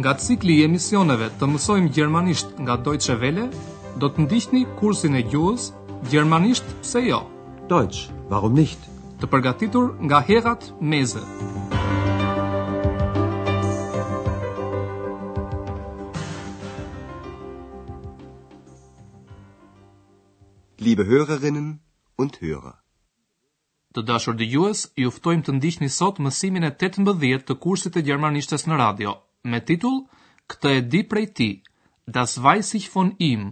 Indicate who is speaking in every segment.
Speaker 1: Nga cikli i emisioneve të mësojmë gjermanisht nga Deutsche Welle, do të ndiqni kursin e gjuhës Gjermanisht pse jo?
Speaker 2: Deutsch, warum nicht?
Speaker 1: Të përgatitur nga Herrad Meese.
Speaker 2: Liebe Hörerinnen und Hörer.
Speaker 1: Të dashur dëgjues, ju ftojmë të ndiqni sot mësimin e tetëmbëdhjetë të kursit të gjermanishtes në radio, me titull Këtë e di prej tij, Das weiß ich von ihm.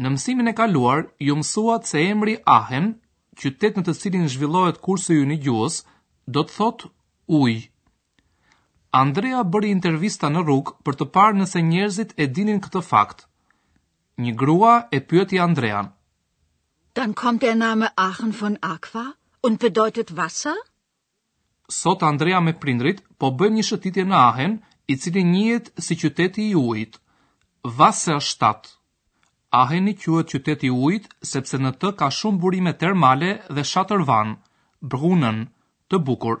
Speaker 1: Në mësimin e kaluar, ju mësuat se emri Ahen, qytet në të cilin zhvillohet kursi ynë i gjuhës, do të thotë ujë. Andrea bëri intervista në rrugë për të parë nëse njerëzit e dinin këtë fakt. Një grua e pyeti Andrean.
Speaker 3: Dann kommt der Name Aachen von Aqua und bedeutet Wasser?
Speaker 1: Sot Andrea me prindërit po bëjnë një shëtitje në Aachen, i cili njihet si qyteti i ujit. Wasserstadt. Aheni quhet qyteti i ujit sepse në të ka shumë burime termale dhe shatërvanë, brunnen, të bukur.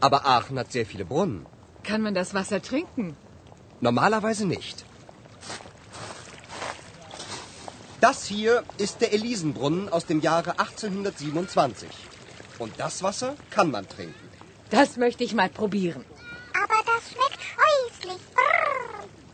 Speaker 3: Aber Aachen
Speaker 4: hat sehr viele Brunnen.
Speaker 3: Kann man das Wasser trinken?
Speaker 4: Normalerweise nicht. Das hier ist der Elisenbrunnen aus dem Jahre 1827. Und das Wasser kann man trinken.
Speaker 3: Das möchte ich mal probieren.
Speaker 5: Aber das schmeckt scheußlich.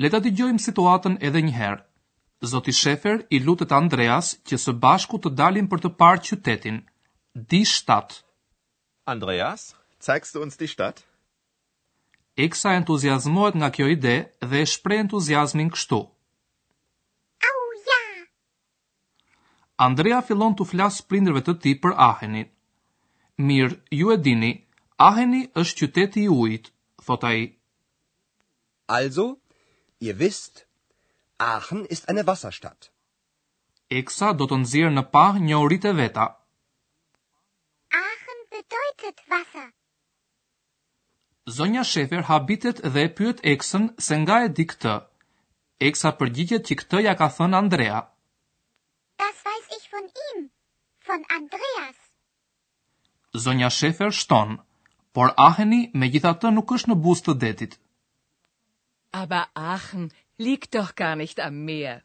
Speaker 1: Le ta dëgjojmë situatën edhe një herë. Zoti Shefer i lutet Andreas që së bashku të dalin për të parë qytetin. Die Stadt.
Speaker 6: Andreas, Zeigst du uns die Stadt?
Speaker 1: Eksa entuziazmohet nga kjo ide dhe e shpreh entuziazmin kështu. Andrea fillon t'u flasë prindërve të tij për Aachenin. Mirë, ju e dini, Aachen-i është qyteti i ujit, thotë ai.
Speaker 4: Also, ihr wisst, Aachen ist eine Wasserstadt.
Speaker 1: Eksa do të nxjerrë në pah njohuritë e veta.
Speaker 5: Aachen bedeutet Wasser.
Speaker 1: Zonja Shefer habitet dhe e pyet eksën se nga e di këtë. Eksa përgjigjet që këtë ia ka thënë Andrea.
Speaker 5: Das weiß ich von ihm, von Andreas.
Speaker 1: Zonja Shefer shton, por Aheni megjithatë nuk është në buzë të detit.
Speaker 3: Aber Aachen liegt doch gar nicht am Meer.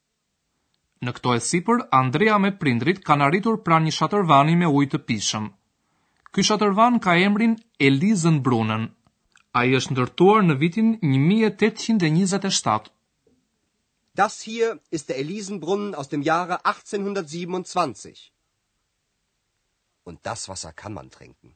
Speaker 1: Në këtë e sipër, Andrea me prindërit kanë arritur pranë një shatërvani me ujë të pijshëm. Ky shatërvan ka emrin Elisenbrunnen. Ai është ndërtuar në vitin një mijë e tetëqind e njëzet e shtatë.
Speaker 4: Das hier ist der Elisenbrunnen aus dem Jahre achtzehnhundertsiebenundzwanzig. Und das Wasser kann man trinken.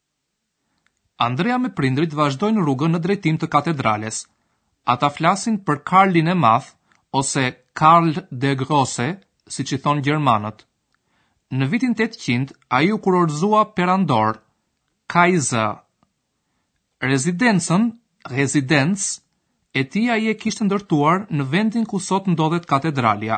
Speaker 1: Andrea me prindërit vazhdojnë rrugën në drejtim të katedrales. Ata flasin për Karlin e Madh ose Karl der Grosse, siç i thonë gjermanët. Në vitin tetëqind ai u kurorëzua perandor, Kaiser. Rezidencën, Residenz, e tij ai e kishte ndërtuar në vendin ku sot ndodhet katedralja,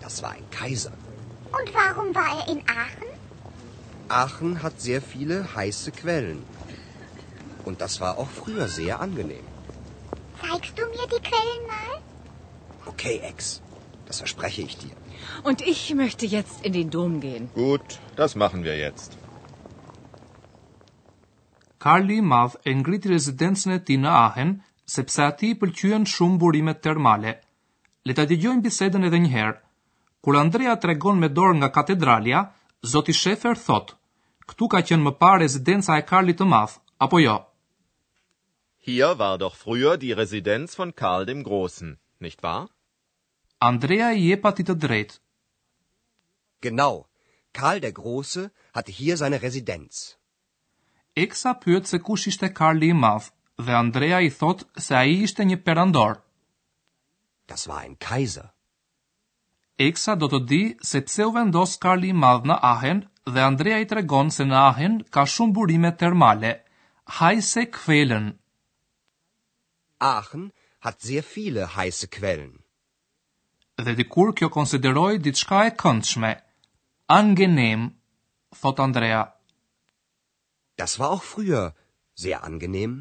Speaker 4: Das
Speaker 6: war
Speaker 4: ein Kaiser.
Speaker 5: Und warum war er in Aachen?
Speaker 4: Aachen hat sehr viele heiße Quellen. und das war auch oh, früher sehr angenehm.
Speaker 5: Zeigst du mir die Quellen mal?
Speaker 4: Okay, Ex. Das verspreche ich dir.
Speaker 7: Und ich möchte jetzt in den Dom gehen.
Speaker 6: Gut, das machen wir jetzt.
Speaker 1: Karli madh e ngrit rezidencën e tij në ahen, sepse aty i pëlqyen shumë burimet termale. Le ta dëgjojmë bisedën edhe një herë. Kur Andrea tregon me dorë nga katedralja, zoti Schäfer thotë, Këtu ka qenë më parë rezidenca e Karlit të Madh, apo jo?
Speaker 6: Hier war doch früher die Residenz von Karl dem Großen, nicht wahr?
Speaker 1: Andrea i jep atij të drejtë.
Speaker 4: Genau, Karl der Große hatte hier seine Residenz.
Speaker 1: Eksa pyet se kush ishte Karli i Madh dhe Andrea i thotë se ai ishte një perandor.
Speaker 4: Das war ein Kaiser.
Speaker 1: Eksa do të dijë se pse u vendos Karli i Madh në Ahen dhe Andrea i tregon se në Ahen ka shumë burime termale, Heiße Quellen.
Speaker 4: Aachen hat sehr viele heiße Quellen.
Speaker 1: Dhe dikur kjo konsiderohej diçka e këndshme, angenehm, thotë Andrea.
Speaker 4: Das war auch früher sehr angenehm.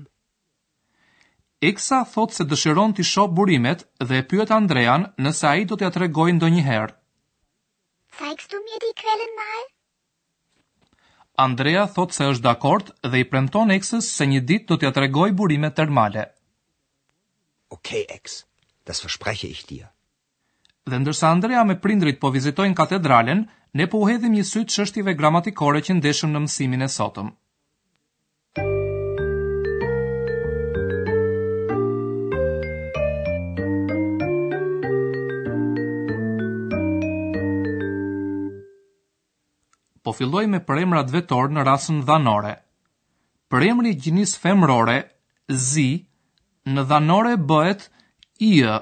Speaker 1: Eksa thotë se dëshiron t'i shohë burimet dhe e pyet Andrean nëse ai do t'ia tregojë ndonjëherë.
Speaker 5: Zeigst du mir die Quellen mal?
Speaker 1: Andrea thotë se është dakord dhe i premton Eksës se një ditë do t'ia tregojë burimet termale.
Speaker 4: Okay Ex, das verspreche ich dir.
Speaker 1: Dhe ndërsa Andrea me prindërit po vizitojnë katedralen, ne po u hedhim një sy çështjeve gramatikore që ndeshëm në mësimin e sotëm. Po filloj me përemrat vetor në rasën dhanore. Përemri i gjinisë femrore, sie, në dhanore bëhet
Speaker 2: ihr,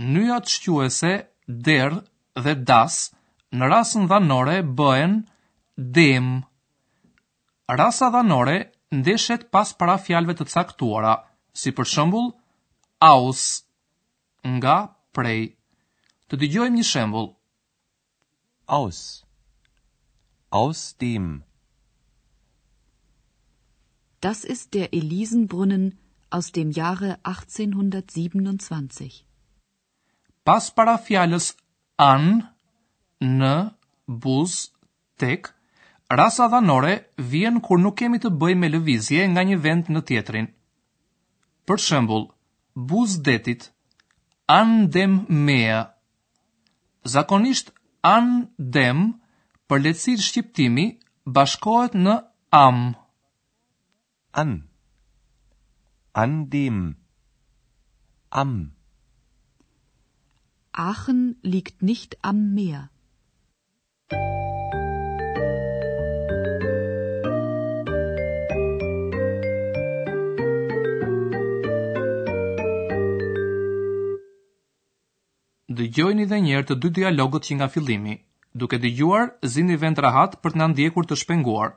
Speaker 1: Nyjat shquese der dhe das në rasën dhanore bëhen dem. Rasa dhanore ndeshet pas parafjalëve të caktuara, si për shembull aus, nga, prej. Të dëgjojmë një shembull.
Speaker 2: Aus. Aus dem.
Speaker 7: Das ist der Elisenbrunnen aus dem Jahre 1827.
Speaker 1: Pas parafjalës an, në, buzë, tek, rasa dhanore vjen kur nuk kemi të bëjmë me lëvizje nga një vend në tjetrin. Për shembull, buzë detit, an dem Meer, Zakonisht an dem për lehtësi shqiptimi bashkohet në am.
Speaker 2: An an dem am.
Speaker 7: Aachen liegt nicht am Meer.
Speaker 1: Dëgjojini dhe njëherë të dy dialogët që nga fillimi. Duke dëgjuar, zini vend rahat për të na ndjekur të shpenguar.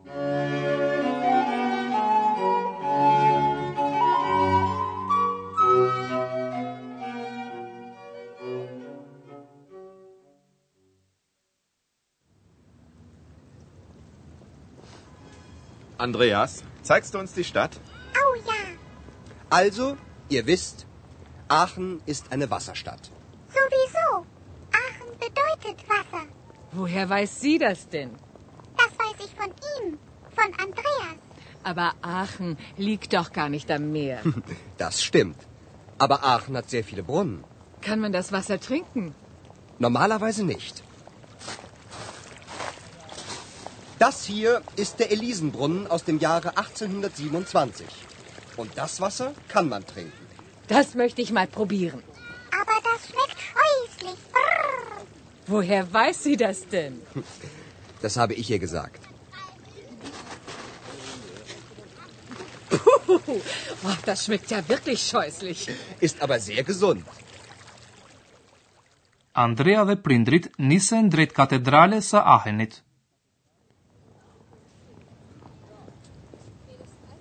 Speaker 6: Andreas, zeigst du uns die Stadt?
Speaker 5: Oh ja.
Speaker 4: Also, ihr wisst, Aachen ist eine Wasserstadt.
Speaker 5: Sowieso. Aachen bedeutet Wasser.
Speaker 8: Woher weiß sie das denn?
Speaker 5: Das weiß ich von ihm, von Andreas.
Speaker 8: Aber Aachen liegt doch gar nicht am Meer.
Speaker 4: Das stimmt. Aber Aachen hat sehr viele Brunnen.
Speaker 8: Kann man das Wasser trinken?
Speaker 4: Normalerweise nicht. Das hier ist der Elisenbrunnen aus dem Jahre 1827. Und das Wasser kann man trinken.
Speaker 8: Das möchte ich mal probieren.
Speaker 5: Aber das schmeckt scheußlich. Brrr.
Speaker 8: Woher weiß sie das denn?
Speaker 4: Das habe ich ihr gesagt.
Speaker 8: Puh, oh, das schmeckt ja wirklich scheußlich.
Speaker 4: Ist aber sehr gesund.
Speaker 1: Andrea dhe prindrit nisen drejt katedrales së Ahenit.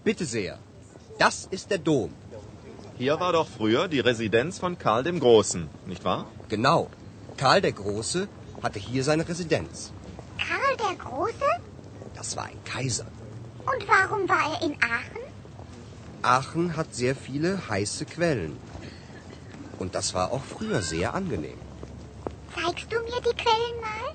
Speaker 4: Bitte sehr. Das ist der Dom.
Speaker 6: Hier war doch früher die Residenz von Karl dem Großen, nicht wahr?
Speaker 4: Genau. Karl der Große hatte hier seine Residenz.
Speaker 5: Karl der Große?
Speaker 4: Das war ein Kaiser.
Speaker 5: Und warum war er in Aachen?
Speaker 4: Aachen hat sehr viele heiße Quellen. Und das war auch früher sehr angenehm.
Speaker 5: Zeigst du mir die Quellen mal?